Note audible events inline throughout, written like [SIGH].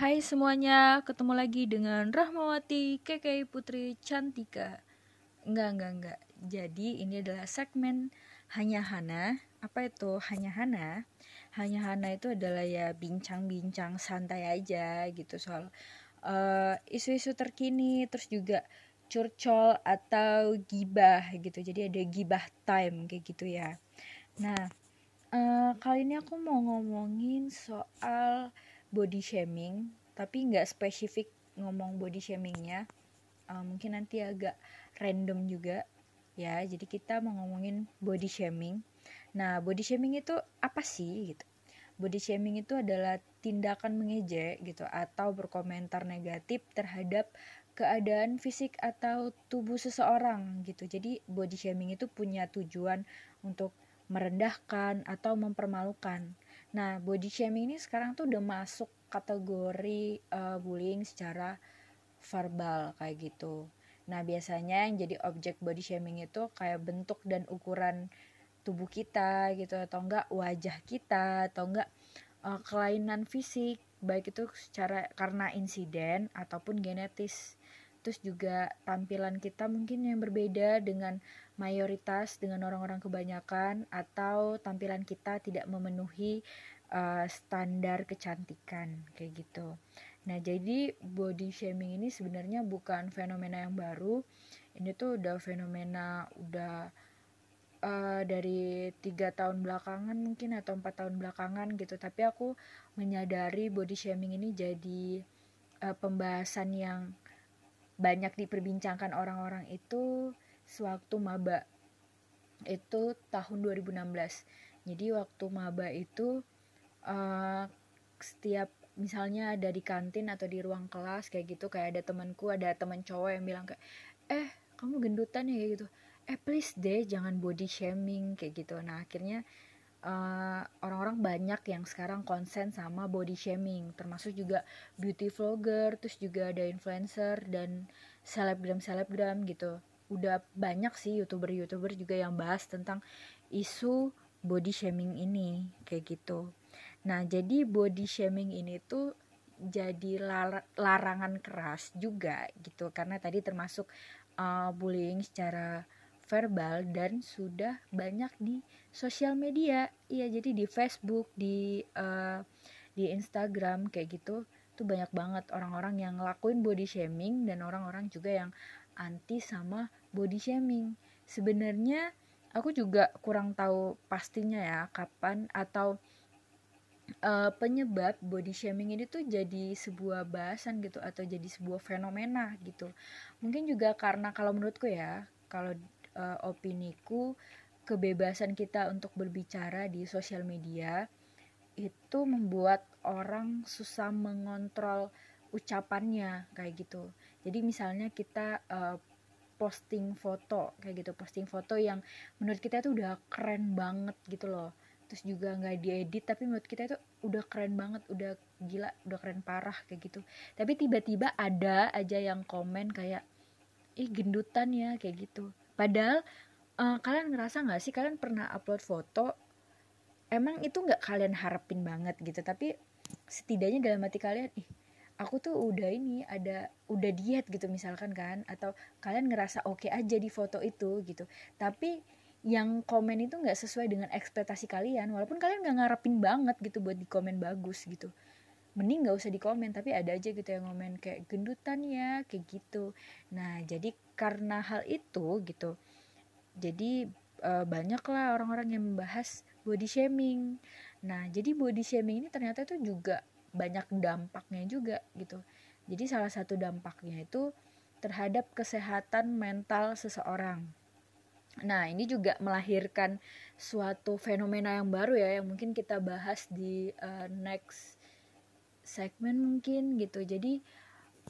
Hai semuanya, ketemu lagi dengan Rahmawati KK Putri Cantika. Enggak, enggak, enggak. Jadi ini adalah segmen Hanya Hana. Apa itu Hanya Hana? Hanya Hana itu adalah ya bincang-bincang santai aja gitu soal uh, isu-isu terkini, terus juga curcol atau gibah gitu. Jadi ada gibah time kayak gitu ya. Nah, uh, kali ini aku mau ngomongin soal body shaming tapi nggak spesifik ngomong body shamingnya. Uh, mungkin nanti agak random juga. Ya jadi kita mau ngomongin body shaming. Nah body shaming itu apa sih gitu? Body shaming itu adalah tindakan mengejek gitu atau berkomentar negatif terhadap keadaan fisik atau tubuh seseorang gitu. Jadi body shaming itu punya tujuan untuk merendahkan atau mempermalukan Nah, body shaming ini sekarang tuh udah masuk kategori uh, bullying secara verbal kayak gitu. Nah, biasanya yang jadi objek body shaming itu kayak bentuk dan ukuran tubuh kita gitu atau enggak wajah kita atau enggak uh, kelainan fisik baik itu secara karena insiden ataupun genetis. Terus juga tampilan kita mungkin yang berbeda dengan mayoritas dengan orang-orang kebanyakan atau tampilan kita tidak memenuhi uh, standar kecantikan kayak gitu. Nah, jadi body shaming ini sebenarnya bukan fenomena yang baru. Ini tuh udah fenomena udah uh, dari tiga tahun belakangan mungkin atau empat tahun belakangan gitu. Tapi aku menyadari body shaming ini jadi uh, pembahasan yang banyak diperbincangkan orang-orang itu sewaktu maba itu tahun 2016 jadi waktu maba itu uh, setiap misalnya ada di kantin atau di ruang kelas kayak gitu kayak ada temanku ada teman cowok yang bilang kayak eh kamu gendutan ya? Gitu. Eh please deh jangan body shaming kayak gitu. Nah akhirnya eh, orang-orang banyak yang sekarang konsen sama body shaming termasuk juga beauty vlogger terus juga ada influencer dan selebgram selebgram gitu udah banyak sih youtuber-youtuber juga yang bahas tentang isu body shaming ini kayak gitu. Nah, jadi body shaming ini tuh jadi lar larangan keras juga gitu karena tadi termasuk uh, bullying secara verbal dan sudah banyak di sosial media. Iya, jadi di Facebook, di uh, di Instagram kayak gitu tuh banyak banget orang-orang yang ngelakuin body shaming dan orang-orang juga yang anti sama body shaming. Sebenarnya aku juga kurang tahu pastinya ya kapan atau uh, penyebab body shaming ini tuh jadi sebuah bahasan gitu atau jadi sebuah fenomena gitu. Mungkin juga karena kalau menurutku ya, kalau uh, opiniku kebebasan kita untuk berbicara di sosial media itu membuat orang susah mengontrol ucapannya kayak gitu jadi misalnya kita uh, posting foto kayak gitu posting foto yang menurut kita tuh udah keren banget gitu loh. Terus juga nggak diedit tapi menurut kita itu udah keren banget udah gila udah keren parah kayak gitu. Tapi tiba-tiba ada aja yang komen kayak ih gendutan ya kayak gitu. Padahal uh, kalian ngerasa nggak sih kalian pernah upload foto? Emang itu nggak kalian harapin banget gitu tapi setidaknya dalam hati kalian ih aku tuh udah ini ada udah diet gitu misalkan kan atau kalian ngerasa oke okay aja di foto itu gitu. Tapi yang komen itu nggak sesuai dengan ekspektasi kalian walaupun kalian nggak ngarepin banget gitu buat di komen bagus gitu. Mending nggak usah di komen tapi ada aja gitu yang komen kayak gendutan ya kayak gitu. Nah jadi karena hal itu gitu jadi e, banyak lah orang-orang yang membahas body shaming. Nah jadi body shaming ini ternyata itu juga banyak dampaknya juga gitu. Jadi salah satu dampaknya itu terhadap kesehatan mental seseorang. Nah ini juga melahirkan suatu fenomena yang baru ya yang mungkin kita bahas di uh, next segmen mungkin gitu. Jadi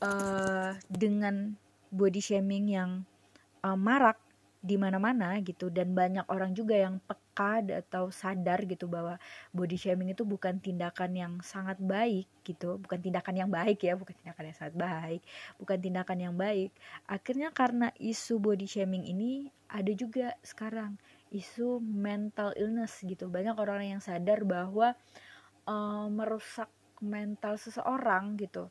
uh, dengan body shaming yang uh, marak di mana-mana gitu dan banyak orang juga yang peka atau sadar gitu bahwa body shaming itu bukan tindakan yang sangat baik gitu bukan tindakan yang baik ya bukan tindakan yang sangat baik bukan tindakan yang baik. Akhirnya karena isu body shaming ini ada juga sekarang isu mental illness gitu. Banyak orang yang sadar bahwa uh, merusak mental seseorang gitu.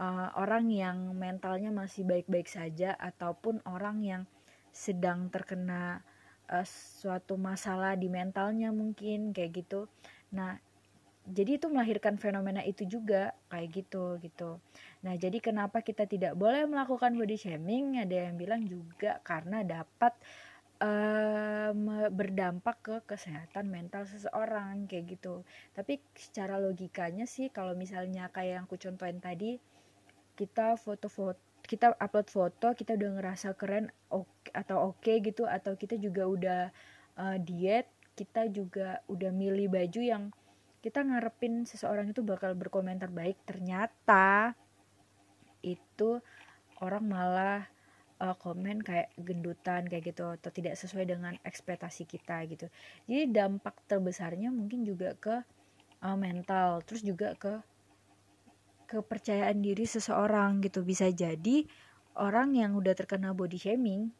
Uh, orang yang mentalnya masih baik-baik saja ataupun orang yang sedang terkena uh, suatu masalah di mentalnya mungkin kayak gitu. Nah jadi itu melahirkan fenomena itu juga kayak gitu gitu. Nah jadi kenapa kita tidak boleh melakukan body shaming? Ada yang bilang juga karena dapat uh, berdampak ke kesehatan mental seseorang kayak gitu. Tapi secara logikanya sih kalau misalnya kayak yang aku contohin tadi kita foto-foto kita upload foto kita udah ngerasa keren okay, atau oke okay gitu atau kita juga udah uh, diet kita juga udah milih baju yang kita ngarepin seseorang itu bakal berkomentar baik. Ternyata itu orang malah uh, komen kayak gendutan kayak gitu atau tidak sesuai dengan ekspektasi kita gitu. Jadi dampak terbesarnya mungkin juga ke uh, mental terus juga ke kepercayaan diri seseorang gitu. Bisa jadi orang yang udah terkena body shaming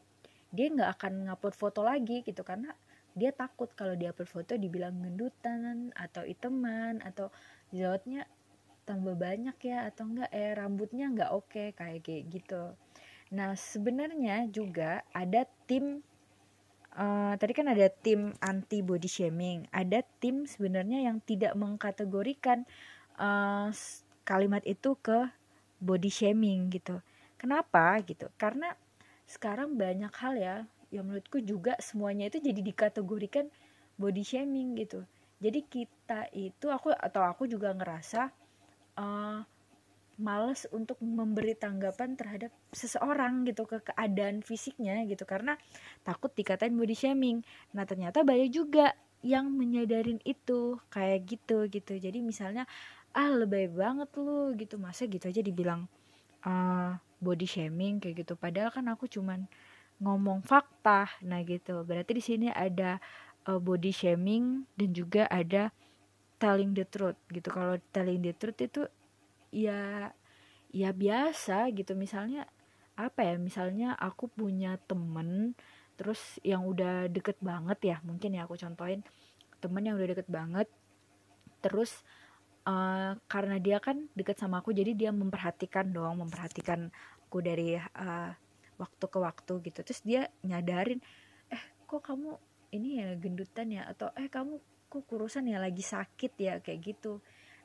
dia nggak akan ngupload foto lagi gitu. Karena dia takut kalau dia upload foto dibilang gendutan atau iteman atau jerawatnya tambah banyak ya atau enggak eh rambutnya nggak oke okay, kayak gitu. Nah, sebenarnya juga ada tim uh, tadi kan ada tim anti body shaming, ada tim sebenarnya yang tidak mengkategorikan uh, kalimat itu ke body shaming gitu. Kenapa gitu? Karena sekarang banyak hal ya yang menurutku juga semuanya itu jadi dikategorikan body shaming gitu. Jadi kita itu aku atau aku juga ngerasa uh, males untuk memberi tanggapan terhadap seseorang gitu ke keadaan fisiknya gitu karena takut dikatain body shaming nah ternyata banyak juga yang menyadarin itu kayak gitu gitu jadi misalnya ah lebay banget lu gitu. Masa gitu aja dibilang uh, body shaming kayak gitu. Padahal kan aku cuman ngomong fakta. Nah gitu. Berarti di sini ada uh, body shaming dan juga ada telling the truth gitu. Kalau telling the truth itu ya ya biasa gitu. Misalnya apa ya misalnya aku punya temen terus yang udah deket banget ya mungkin ya aku contohin temen yang udah deket banget terus uh, karena dia kan deket sama aku jadi dia memperhatikan dong memperhatikan aku dari uh, waktu ke waktu gitu. Terus dia nyadarin eh kok kamu ini ya gendutan ya? Atau eh kamu kok kurusan ya lagi sakit ya? Kayak gitu.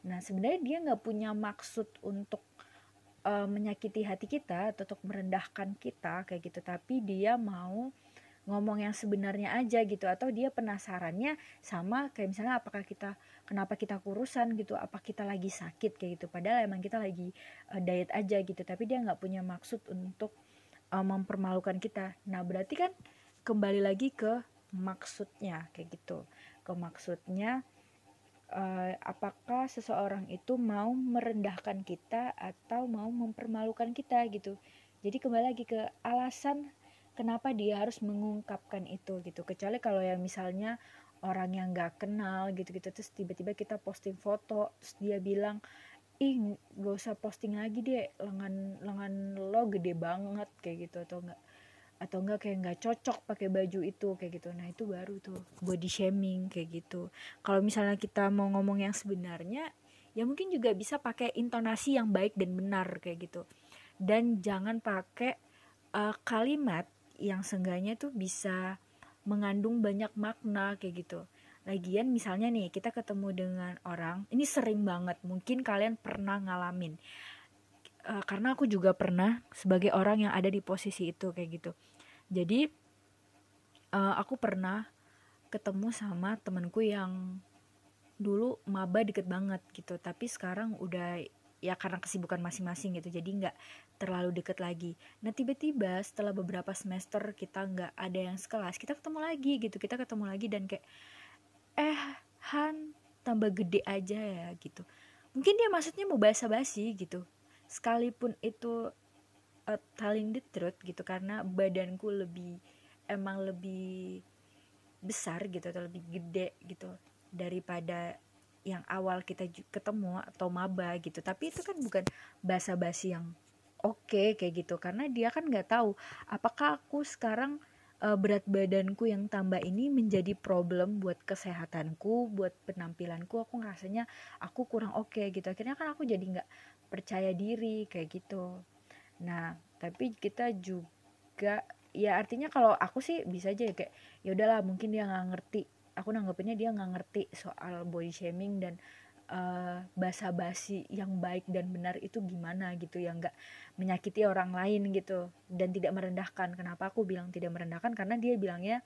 Nah sebenarnya dia nggak punya maksud untuk uh, menyakiti hati kita atau untuk merendahkan kita kayak gitu. Tapi dia mau ngomong yang sebenarnya aja gitu atau dia penasarannya sama kayak misalnya apakah kita kenapa kita kurusan gitu apa kita lagi sakit kayak gitu. Padahal emang kita lagi uh, diet aja gitu tapi dia nggak punya maksud untuk uh, mempermalukan kita. Nah berarti kan kembali lagi ke maksudnya kayak gitu. Ke maksudnya uh, apakah seseorang itu mau merendahkan kita atau mau mempermalukan kita gitu. Jadi kembali lagi ke alasan kenapa dia harus mengungkapkan itu gitu. Kecuali kalau yang misalnya orang yang nggak kenal gitu-gitu terus tiba-tiba kita posting foto terus dia bilang ih gak usah posting lagi deh lengan lengan lo gede banget kayak gitu atau enggak atau enggak kayak nggak cocok pakai baju itu kayak gitu. Nah itu baru tuh body shaming kayak gitu. Kalau misalnya kita mau ngomong yang sebenarnya ya mungkin juga bisa pakai intonasi yang baik dan benar kayak gitu. Dan jangan pakai uh, kalimat yang seenggaknya tuh bisa mengandung banyak makna kayak gitu. Lagian misalnya nih kita ketemu dengan orang ini sering banget mungkin kalian pernah ngalamin. Uh, karena aku juga pernah sebagai orang yang ada di posisi itu kayak gitu. Jadi uh, aku pernah ketemu sama temanku yang dulu maba deket banget gitu. Tapi sekarang udah ya karena kesibukan masing-masing gitu jadi nggak terlalu deket lagi. Nah tiba-tiba setelah beberapa semester kita nggak ada yang sekelas kita ketemu lagi gitu kita ketemu lagi dan kayak eh Han tambah gede aja ya gitu. Mungkin dia maksudnya mau basa-basi gitu. Sekalipun itu uh, telling the truth gitu karena badanku lebih emang lebih besar gitu atau lebih gede gitu daripada yang awal kita ketemu atau maba gitu tapi itu kan bukan basa-basi yang oke okay, kayak gitu karena dia kan nggak tahu apakah aku sekarang uh, berat badanku yang tambah ini menjadi problem buat kesehatanku, buat penampilanku. Aku ngerasanya aku kurang oke okay, gitu. Akhirnya kan aku jadi nggak percaya diri kayak gitu. Nah, tapi kita juga ya artinya kalau aku sih bisa aja ya kayak ya udahlah mungkin dia nggak ngerti. Aku nanggepinnya dia nggak ngerti soal body shaming dan uh, basa-basi yang baik dan benar itu gimana gitu yang nggak menyakiti orang lain gitu dan tidak merendahkan. Kenapa aku bilang tidak merendahkan? Karena dia bilangnya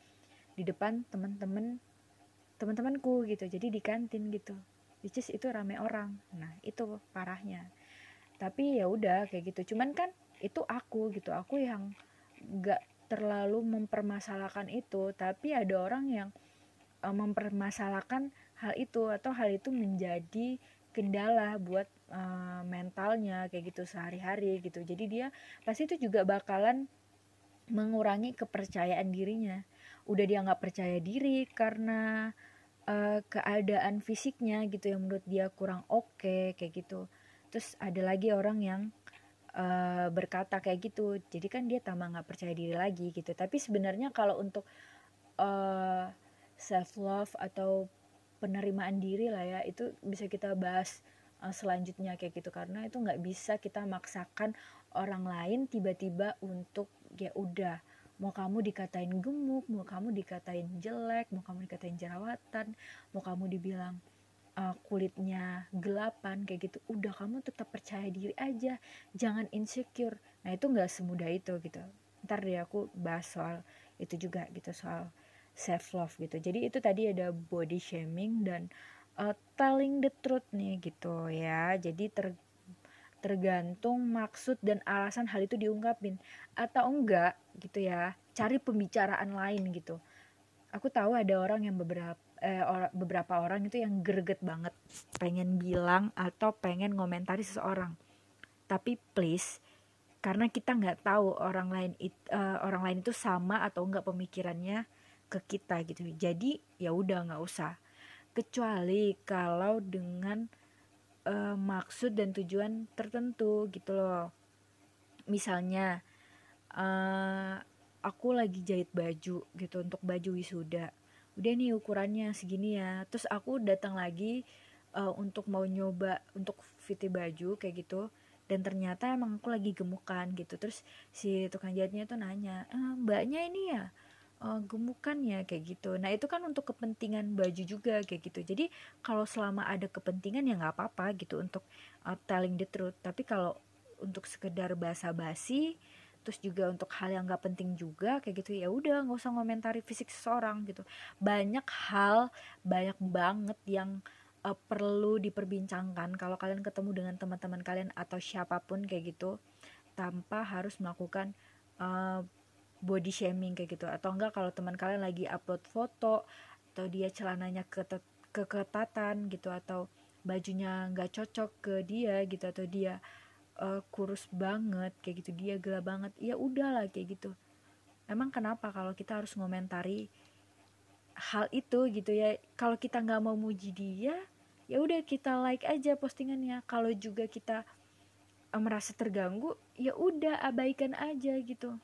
di depan teman-teman teman-temanku gitu jadi di kantin gitu which is itu rame orang. Nah itu parahnya. Tapi ya udah kayak gitu. Cuman kan itu aku gitu aku yang nggak terlalu mempermasalahkan itu. Tapi ada orang yang uh, mempermasalahkan hal itu atau hal itu menjadi kendala buat uh, mentalnya kayak gitu sehari-hari gitu. Jadi dia pasti itu juga bakalan mengurangi kepercayaan dirinya. Udah dia nggak percaya diri karena uh, keadaan fisiknya gitu yang menurut dia kurang oke okay, kayak gitu. Terus ada lagi orang yang uh, berkata kayak gitu jadi kan dia tambah nggak percaya diri lagi gitu. Tapi sebenarnya kalau untuk uh, self love atau penerimaan diri lah ya itu bisa kita bahas uh, selanjutnya kayak gitu. Karena itu nggak bisa kita maksakan orang lain tiba-tiba untuk ya udah mau kamu dikatain gemuk mau kamu dikatain jelek mau kamu dikatain jerawatan mau kamu dibilang uh, kulitnya gelapan kayak gitu. Udah kamu tetap percaya diri aja jangan insecure. Nah itu nggak semudah itu gitu. Ntar deh aku bahas soal itu juga gitu soal self love gitu. Jadi itu tadi ada body shaming dan uh, telling the truth nih gitu ya. Jadi ter tergantung maksud dan alasan hal itu diungkapin. Atau enggak gitu ya cari pembicaraan lain gitu. Aku tahu ada orang yang beberapa eh, or, beberapa orang itu yang greget banget. Pengen bilang atau pengen ngomentari seseorang. Tapi please karena kita nggak tahu orang lain it, uh, orang lain itu sama atau enggak pemikirannya ke kita gitu. Jadi ya udah nggak usah. Kecuali kalau dengan uh, maksud dan tujuan tertentu gitu loh. Misalnya uh, aku lagi jahit baju gitu untuk baju wisuda. Udah nih ukurannya segini ya. Terus aku datang lagi uh, untuk mau nyoba untuk fit baju kayak gitu. Dan ternyata emang aku lagi gemukan gitu. Terus si tukang jahitnya tuh nanya e, mbaknya ini ya uh, gemukan ya kayak gitu. Nah itu kan untuk kepentingan baju juga kayak gitu. Jadi kalau selama ada kepentingan ya nggak apa-apa gitu untuk uh, telling the truth. Tapi kalau untuk sekedar basa-basi, terus juga untuk hal yang nggak penting juga kayak gitu ya udah nggak usah ngomentari fisik seseorang gitu. Banyak hal, banyak banget yang uh, perlu diperbincangkan kalau kalian ketemu dengan teman-teman kalian atau siapa pun kayak gitu tanpa harus melakukan uh, body shaming kayak gitu. Atau enggak kalau teman kalian lagi upload foto atau dia celananya keketatan gitu atau bajunya nggak cocok ke dia gitu atau dia uh, kurus banget kayak gitu dia gelap banget ya udahlah kayak gitu. Emang kenapa kalau kita harus ngomentari hal itu gitu ya? Kalau kita nggak mau muji dia ya udah kita like aja postingannya. Kalau juga kita uh, merasa terganggu ya udah abaikan aja gitu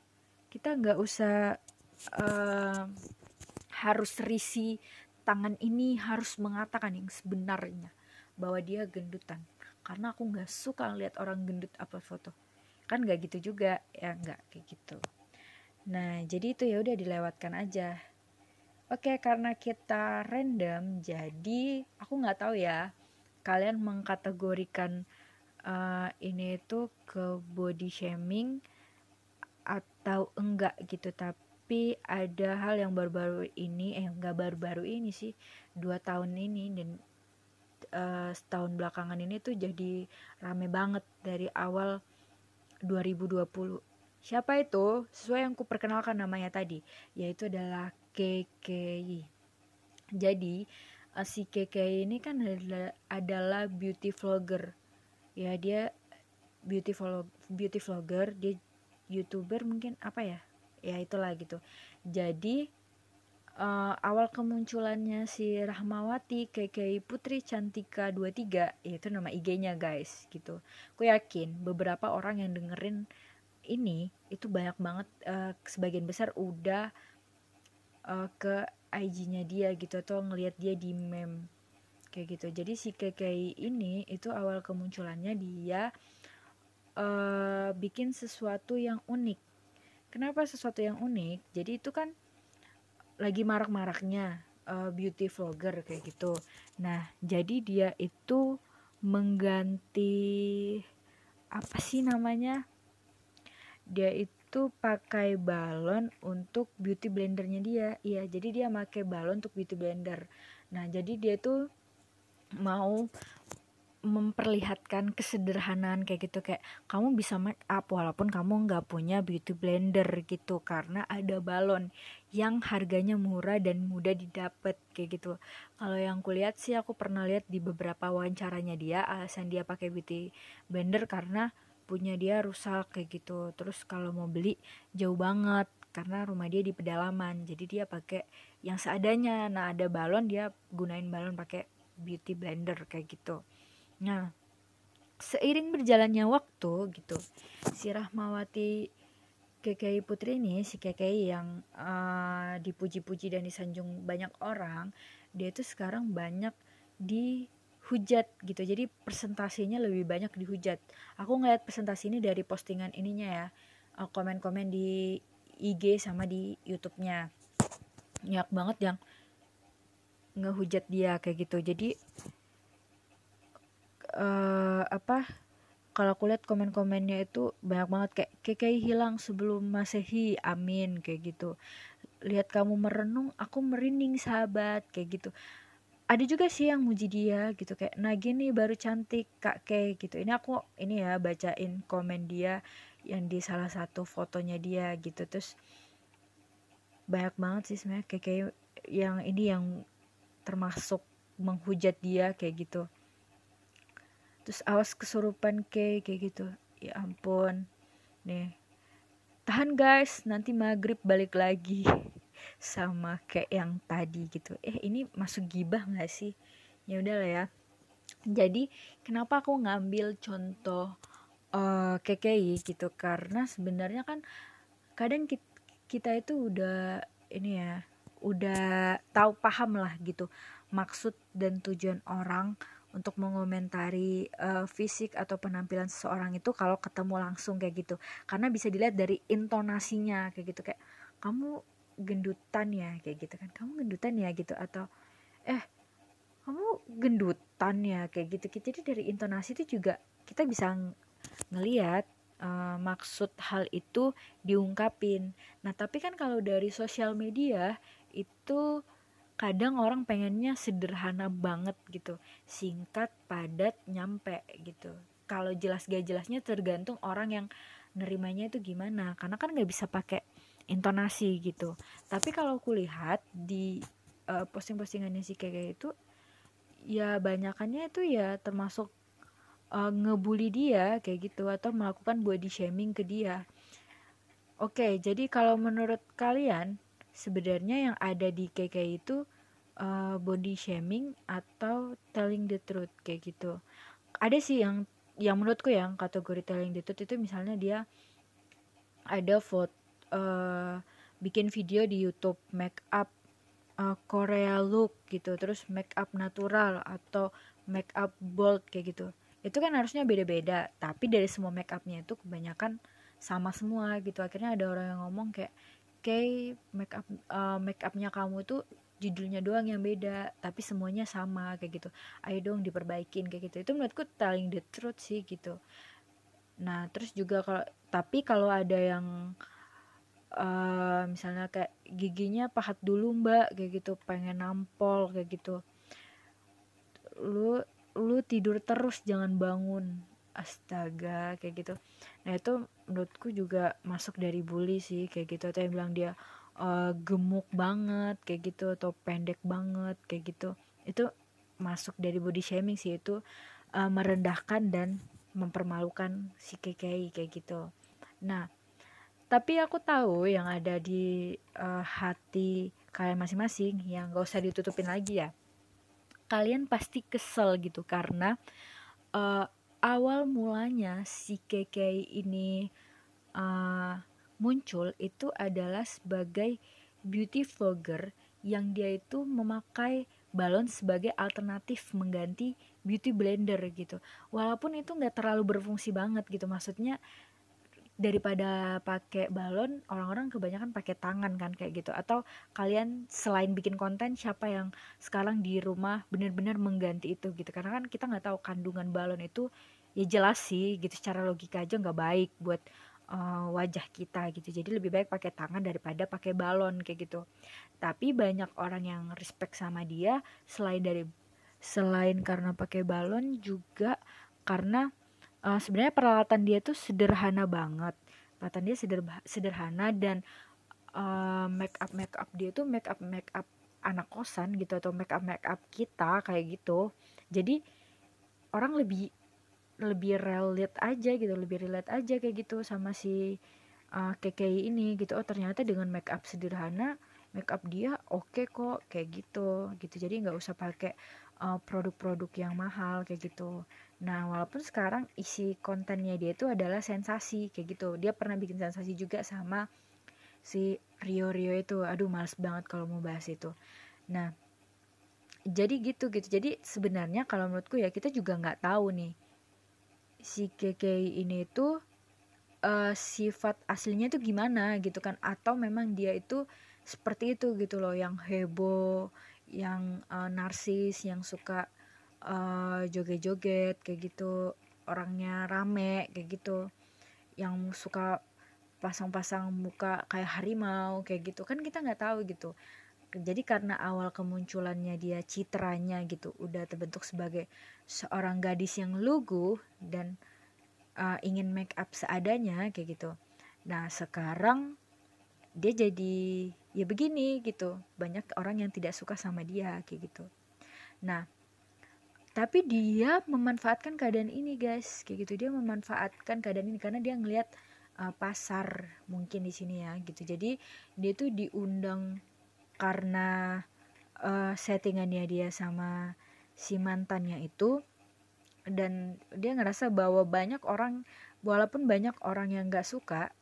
kita nggak usah uh, harus risi tangan ini harus mengatakan yang sebenarnya bahwa dia gendutan. Karena aku nggak suka lihat orang gendut upload foto. Kan nggak gitu juga. Ya nggak kayak gitu. Nah jadi itu ya udah dilewatkan aja. Oke karena kita random jadi aku nggak tahu ya kalian mengkategorikan uh, ini itu ke body shaming atau enggak gitu. Tapi ada hal yang baru-baru ini eh enggak baru-baru ini sih dua tahun ini dan uh, setahun belakangan ini tuh jadi rame banget dari awal 2020 siapa itu? Sesuai yang kuperkenalkan namanya tadi yaitu adalah KKI jadi uh, si KKI ini kan adalah, adalah beauty vlogger. Ya dia beauty vlog beauty vlogger. Dia youtuber mungkin apa ya? Ya itulah gitu. Jadi uh, awal kemunculannya si Rahmawati KKI Putri Cantika 23 itu nama IG-nya guys gitu. Aku yakin beberapa orang yang dengerin ini itu banyak banget uh, sebagian besar udah uh, ke IG-nya dia gitu atau ngelihat dia di meme. Kayak gitu. Jadi si KKI ini itu awal kemunculannya dia uh, bikin sesuatu yang unik. Kenapa sesuatu yang unik? Jadi itu kan lagi marak-maraknya uh, beauty vlogger kayak gitu. Nah jadi dia itu mengganti apa sih namanya? Dia itu pakai balon untuk beauty blendernya dia. Iya jadi dia pakai balon untuk beauty blender. Nah jadi dia tuh mau memperlihatkan kesederhanaan kayak gitu kayak kamu bisa make up walaupun kamu nggak punya beauty blender gitu karena ada balon yang harganya murah dan mudah didapat kayak gitu. Kalau yang kulihat sih aku pernah lihat di beberapa wawancaranya dia alasan dia pakai beauty blender karena punya dia rusak kayak gitu. Terus kalau mau beli jauh banget karena rumah dia di pedalaman jadi dia pakai yang seadanya. Nah ada balon dia gunain balon pakai beauty blender kayak gitu nah seiring berjalannya waktu gitu si Rahmawati KKI Putri ini si KKI yang uh, dipuji-puji dan disanjung banyak orang dia itu sekarang banyak dihujat gitu. Jadi presentasinya lebih banyak dihujat. Aku ngeliat presentasi ini dari postingan ininya ya uh, komen-komen di IG sama di YouTube-nya. Banyak banget yang ngehujat dia kayak gitu. Jadi uh, apa kalau aku lihat komen-komennya itu banyak banget kayak KKI hilang sebelum masehi amin kayak gitu. Lihat kamu merenung aku merinding sahabat kayak gitu. Ada juga sih yang muji dia gitu kayak nah gini baru cantik kak Kay gitu. Ini aku ini ya bacain komen dia yang di salah satu fotonya dia gitu. Terus banyak banget sih sebenarnya kayak kayak yang ini yang termasuk menghujat dia kayak gitu terus awas kesurupan kayak kayak gitu. Ya ampun. Nih. Tahan guys. Nanti maghrib balik lagi. [LAUGHS] Sama kayak yang tadi gitu. Eh ini masuk gibah nggak sih? Ya udah lah ya. Jadi kenapa aku ngambil contoh uh, KKI gitu? Karena sebenarnya kan kadang kita, kita itu udah ini ya udah tahu paham lah gitu. Maksud dan tujuan orang untuk mengomentari uh, fisik atau penampilan seseorang itu kalau ketemu langsung kayak gitu. Karena bisa dilihat dari intonasinya kayak gitu. Kayak kamu gendutan ya kayak gitu kan. Kamu gendutan ya gitu. Atau eh kamu gendutan ya kayak gitu. Jadi dari intonasi itu juga kita bisa ngelihat uh, maksud hal itu diungkapin. Nah, tapi kan kalau dari sosial media itu kadang orang pengennya sederhana banget gitu, singkat, padat, nyampe gitu. Kalau jelas gak jelasnya tergantung orang yang nerimanya itu gimana, karena kan nggak bisa pakai intonasi gitu. Tapi kalau kulihat di uh, posting-postingannya si Keke itu ya banyakannya itu ya termasuk uh, ngebully dia kayak gitu atau melakukan body shaming ke dia. Oke, jadi kalau menurut kalian sebenarnya yang ada di KK itu uh, body shaming atau telling the truth kayak gitu. Ada sih yang yang menurutku yang kategori telling the truth itu misalnya dia ada foto uh, bikin video di YouTube make up uh, Korea look gitu, terus make up natural atau make up bold kayak gitu itu kan harusnya beda-beda tapi dari semua make upnya itu kebanyakan sama semua gitu akhirnya ada orang yang ngomong kayak kayak make up uh, make upnya kamu tuh judulnya doang yang beda tapi semuanya sama kayak gitu. Ayo dong diperbaikin kayak gitu. Itu menurutku telling the truth sih gitu. Nah terus juga kalau tapi kalau ada yang uh, misalnya kayak giginya pahat dulu mbak kayak gitu pengen nampol kayak gitu. Lu lu tidur terus jangan bangun astaga kayak gitu. Nah itu menurutku juga masuk dari bully sih kayak gitu. Atau yang bilang dia uh, gemuk banget kayak gitu atau pendek banget kayak gitu. Itu masuk dari body shaming sih. Itu uh, merendahkan dan mempermalukan si KKI kayak gitu. Nah tapi aku tahu yang ada di uh, hati kalian masing-masing yang gak usah ditutupin lagi ya. Kalian pasti kesel gitu karena uh, awal mulanya si KK ini uh, muncul itu adalah sebagai beauty vlogger yang dia itu memakai balon sebagai alternatif mengganti beauty blender gitu. Walaupun itu nggak terlalu berfungsi banget gitu maksudnya daripada pakai balon orang-orang kebanyakan pakai tangan kan kayak gitu. Atau kalian selain bikin konten siapa yang sekarang di rumah benar-benar mengganti itu gitu. Karena kan kita nggak tahu kandungan balon itu ya jelas sih gitu. Secara logika aja nggak baik buat uh, wajah kita gitu. Jadi lebih baik pakai tangan daripada pakai balon kayak gitu. Tapi banyak orang yang respect sama dia selain dari selain karena pakai balon juga karena uh, sebenarnya peralatan dia tuh sederhana banget. Peralatan dia sederhana, sederhana dan uh, make up make up dia tuh make up make up anak kosan gitu atau make up make up kita kayak gitu. Jadi orang lebih lebih relate aja gitu lebih relate aja kayak gitu sama si uh, KKI ini gitu. Oh ternyata dengan make up sederhana make up dia oke okay kok kayak gitu gitu. Jadi nggak usah pakai produk produk-produk yang mahal kayak gitu Nah, walaupun sekarang isi kontennya dia itu adalah sensasi kayak gitu. Dia pernah bikin sensasi juga sama si Rio Rio itu. Aduh, males banget kalau mau bahas itu. Nah, jadi gitu gitu. Jadi sebenarnya kalau menurutku ya kita juga nggak tahu nih si KK ini itu uh, sifat aslinya itu gimana gitu kan atau memang dia itu seperti itu gitu loh yang heboh, yang uh, narsis, yang suka uh, joget-joget kayak gitu. Orangnya rame kayak gitu. Yang suka pasang-pasang muka kayak harimau kayak gitu. Kan kita nggak tahu gitu. Jadi karena awal kemunculannya dia citranya gitu udah terbentuk sebagai seorang gadis yang lugu dan uh, ingin make up seadanya kayak gitu. Nah sekarang dia jadi ya begini gitu. Banyak orang yang tidak suka sama dia kayak gitu. Nah tapi dia memanfaatkan keadaan ini guys. Kayak gitu dia memanfaatkan keadaan ini karena dia ngelihat uh, pasar mungkin di sini ya gitu. Jadi dia tuh diundang karena uh, settingannya dia sama si mantannya itu. Dan dia ngerasa bahwa banyak orang walaupun banyak orang yang gak suka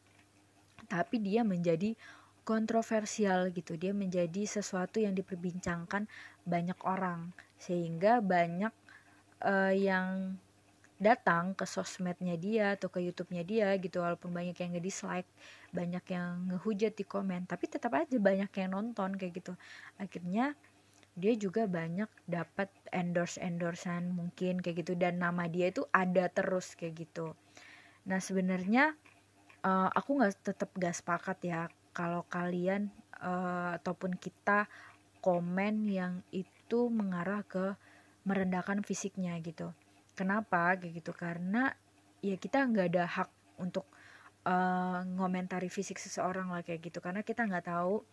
tapi dia menjadi kontroversial gitu. Dia menjadi sesuatu yang diperbincangkan banyak orang. Sehingga banyak uh, yang datang ke sosmednya dia atau ke YouTube-nya dia gitu walaupun banyak yang nge-dislike, banyak yang ngehujat di komen, tapi tetap aja banyak yang nonton kayak gitu. Akhirnya dia juga banyak dapat endorse endorsean mungkin kayak gitu dan nama dia itu ada terus kayak gitu. Nah sebenarnya uh, aku nggak tetap gak sepakat ya kalau kalian uh, ataupun kita komen yang itu mengarah ke merendahkan fisiknya gitu. Kenapa? Kayak gitu karena ya kita nggak ada hak untuk uh, ngomentari fisik seseorang lah kayak gitu. Karena kita nggak tahu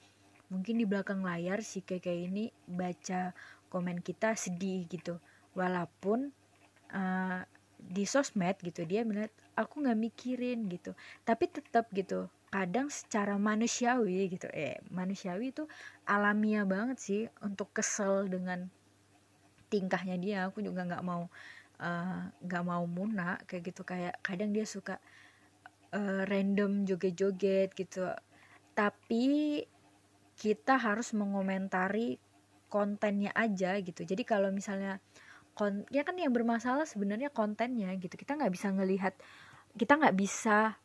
mungkin di belakang layar si keke ini baca komen kita sedih gitu. Walaupun uh, di sosmed gitu dia melihat aku nggak mikirin gitu. Tapi tetap gitu kadang secara manusiawi gitu. Eh manusiawi itu alamiah banget sih untuk kesel dengan tingkahnya dia aku juga nggak mau eh, nggak uh, mau muna kayak gitu. Kayak kadang dia suka uh, random joget-joget gitu. Tapi kita harus mengomentari kontennya aja gitu. Jadi kalau misalnya kon ya kan yang bermasalah sebenarnya kontennya gitu. Kita nggak bisa ngelihat kita nggak bisa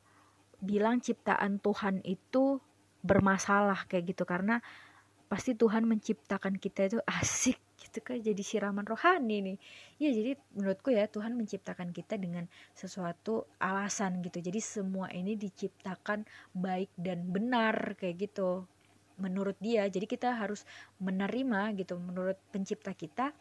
bilang ciptaan Tuhan itu bermasalah kayak gitu. Karena pasti Tuhan menciptakan kita itu [LAUGHS] asik gitu kan jadi siraman rohani nih. Ya jadi menurutku ya Tuhan menciptakan kita dengan sesuatu alasan gitu. Jadi semua ini diciptakan baik dan benar kayak gitu menurut dia. Jadi kita harus menerima gitu menurut pencipta kita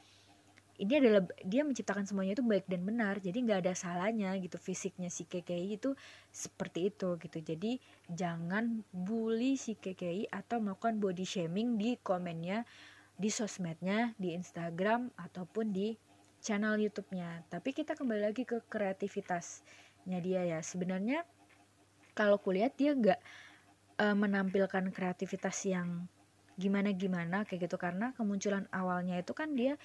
ini adalah dia menciptakan semuanya itu baik dan benar. Jadi nggak ada salahnya gitu fisiknya si KKI itu seperti itu gitu. Jadi jangan bully si KKI atau melakukan body shaming di komennya di sosmednya, di Instagram ataupun di channel YouTube-nya. Tapi kita kembali lagi ke kreativitasnya dia ya. Sebenarnya kalau kulihat dia nggak uh, menampilkan kreativitas yang gimana-gimana kayak gitu karena kemunculan awalnya itu kan dia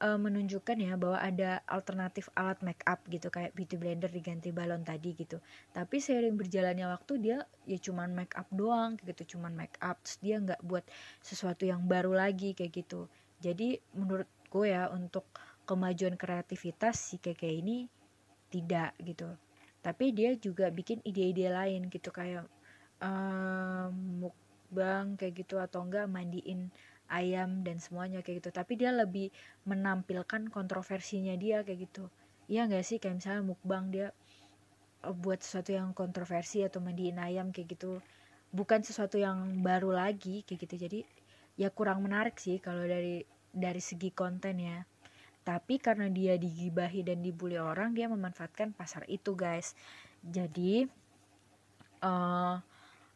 uh, menunjukkan ya bahwa ada alternatif alat make up gitu kayak beauty blender diganti balon tadi gitu. Tapi seiring berjalannya waktu dia ya cuman make up doang gitu cuman make up terus dia nggak buat sesuatu yang baru lagi kayak gitu. Jadi menurut gue ya untuk kemajuan kreativitas si keke ini tidak gitu. Tapi dia juga bikin ide-ide lain gitu kayak um, mukbang kayak gitu atau enggak mandiin ayam dan semuanya kayak gitu. Tapi dia lebih menampilkan kontroversinya dia kayak gitu. Iya nggak sih? Kayak misalnya mukbang dia eh, buat sesuatu yang kontroversi atau mandiin ayam kayak gitu. Bukan sesuatu yang baru lagi kayak gitu. Jadi ya kurang menarik sih kalau dari dari segi konten ya. Tapi karena dia digibahi dan dibully orang dia memanfaatkan pasar itu guys. Jadi uh,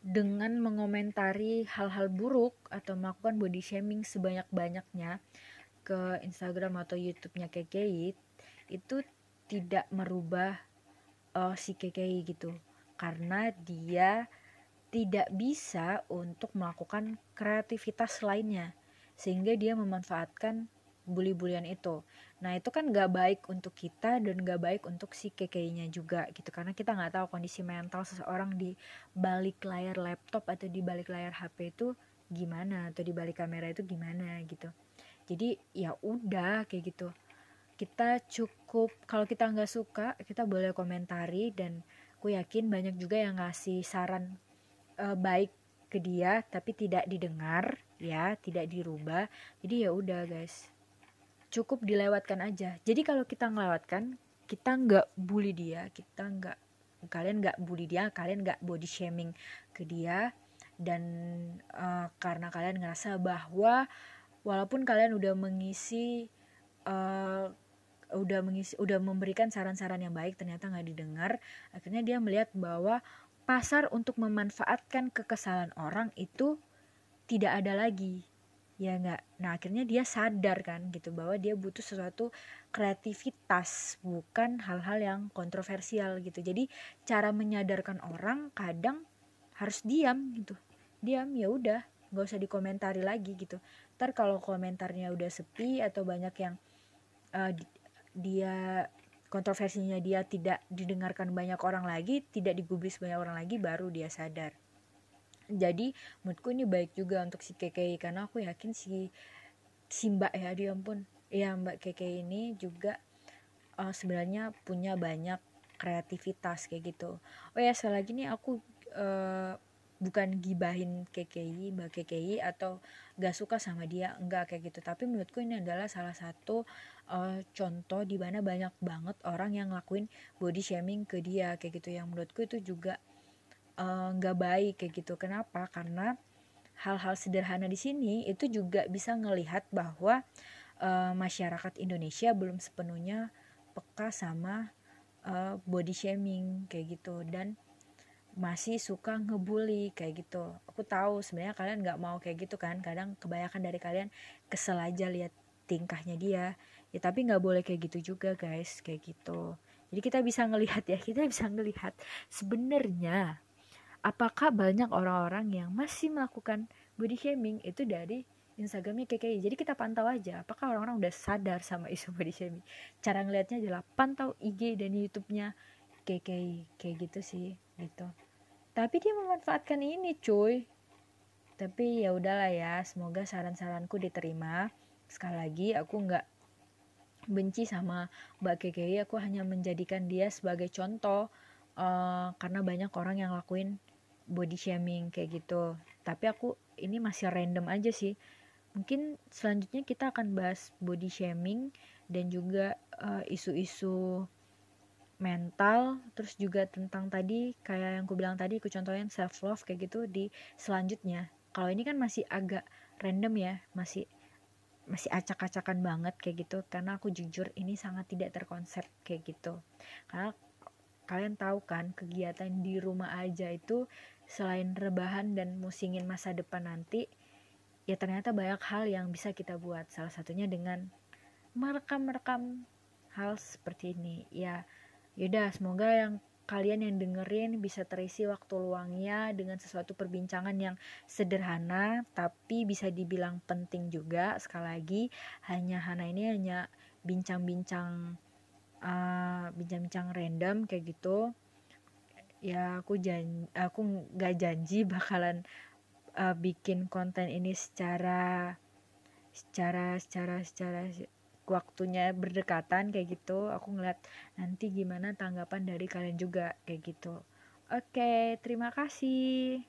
dengan mengomentari hal-hal buruk atau melakukan body shaming sebanyak-banyaknya ke Instagram atau YouTube-nya KKI itu tidak merubah uh, si KKI gitu. Karena dia tidak bisa untuk melakukan kreativitas lainnya. Sehingga dia memanfaatkan bully-bulian itu Nah itu kan gak baik untuk kita dan gak baik untuk si kekeinya juga gitu karena kita nggak tahu kondisi mental seseorang di balik layar laptop atau di balik layar HP itu gimana atau di balik kamera itu gimana gitu. Jadi ya udah kayak gitu. Kita cukup kalau kita nggak suka kita boleh komentari dan aku yakin banyak juga yang ngasih saran uh, baik ke dia tapi tidak didengar ya tidak dirubah jadi ya udah guys cukup dilewatkan aja. Jadi kalau kita ngelewatkan kita nggak bully dia kita nggak kalian nggak bully dia kalian nggak body shaming ke dia dan uh, karena kalian ngerasa bahwa walaupun kalian udah mengisi uh, udah mengisi udah memberikan saran-saran yang baik ternyata nggak didengar akhirnya dia melihat bahwa pasar untuk memanfaatkan kekesalan orang itu tidak ada lagi ya nggak. Nah akhirnya dia sadar kan gitu bahwa dia butuh sesuatu kreativitas bukan hal-hal yang kontroversial gitu. Jadi cara menyadarkan orang kadang harus diam gitu. Diam ya udah nggak usah dikomentari lagi gitu. Ntar kalau komentarnya udah sepi atau banyak yang uh, dia kontroversinya dia tidak didengarkan banyak orang lagi tidak digubris banyak orang lagi baru dia sadar jadi menurutku ini baik juga untuk si Keke karena aku yakin si si Mbak ya dia pun ya Mbak Keke ini juga uh, sebenarnya punya banyak kreativitas kayak gitu. Oh ya sekali lagi nih aku uh, bukan gibahin KKI Mbak KKI atau gak suka sama dia enggak kayak gitu. Tapi menurutku ini adalah salah satu uh, contoh di mana banyak banget orang yang ngelakuin body shaming ke dia kayak gitu. Yang menurutku itu juga nggak uh, baik kayak gitu. Kenapa? Karena hal-hal sederhana di sini itu juga bisa ngelihat bahwa uh, masyarakat Indonesia belum sepenuhnya peka sama uh, body shaming kayak gitu. Dan masih suka ngebully kayak gitu. Aku tahu sebenarnya kalian nggak mau kayak gitu kan. Kadang kebanyakan dari kalian kesel aja lihat tingkahnya dia. Ya tapi nggak boleh kayak gitu juga guys. Kayak gitu. Jadi kita bisa ngelihat ya [LAUGHS] kita bisa ngelihat sebenarnya apakah banyak orang-orang yang masih melakukan body shaming? Itu dari Instagramnya KKI jadi kita pantau aja apakah orang-orang udah sadar sama isu [LAUGHS] body shaming? Cara ngelihatnya adalah pantau IG dan YouTube-nya KKI kayak gitu sih gitu. Tapi dia memanfaatkan ini cuy. Tapi ya udahlah ya semoga saran-saranku diterima. Sekali lagi aku nggak benci sama Mbak KKI aku hanya menjadikan dia sebagai contoh uh, karena banyak orang yang lakuin body shaming kayak gitu. Tapi aku ini masih random aja sih. Mungkin selanjutnya kita akan bahas body shaming dan juga eh, isu-isu uh, mental. Terus juga tentang tadi kayak yang aku bilang tadi aku contohin self love kayak gitu di selanjutnya. Kalau ini kan masih agak random ya masih masih acak-acakan banget kayak gitu. Karena aku jujur ini sangat tidak terkonsep kayak gitu. Karena kalian tahu kan kegiatan di rumah aja itu selain rebahan dan musingin masa depan nanti ya ternyata banyak hal yang bisa kita buat. Salah satunya dengan merekam-rekam hal seperti ini. Ya yaudah semoga yang kalian yang dengerin bisa terisi waktu luangnya dengan sesuatu perbincangan yang sederhana tapi bisa dibilang penting juga. Sekali lagi hanya Hana ini hanya bincang-bincang uh, bincang-bincang random kayak gitu ya aku jan aku nggak janji bakalan uh, bikin konten ini secara secara secara secara waktunya berdekatan kayak gitu. Aku ngeliat nanti gimana tanggapan dari kalian juga kayak gitu. Oke terima kasih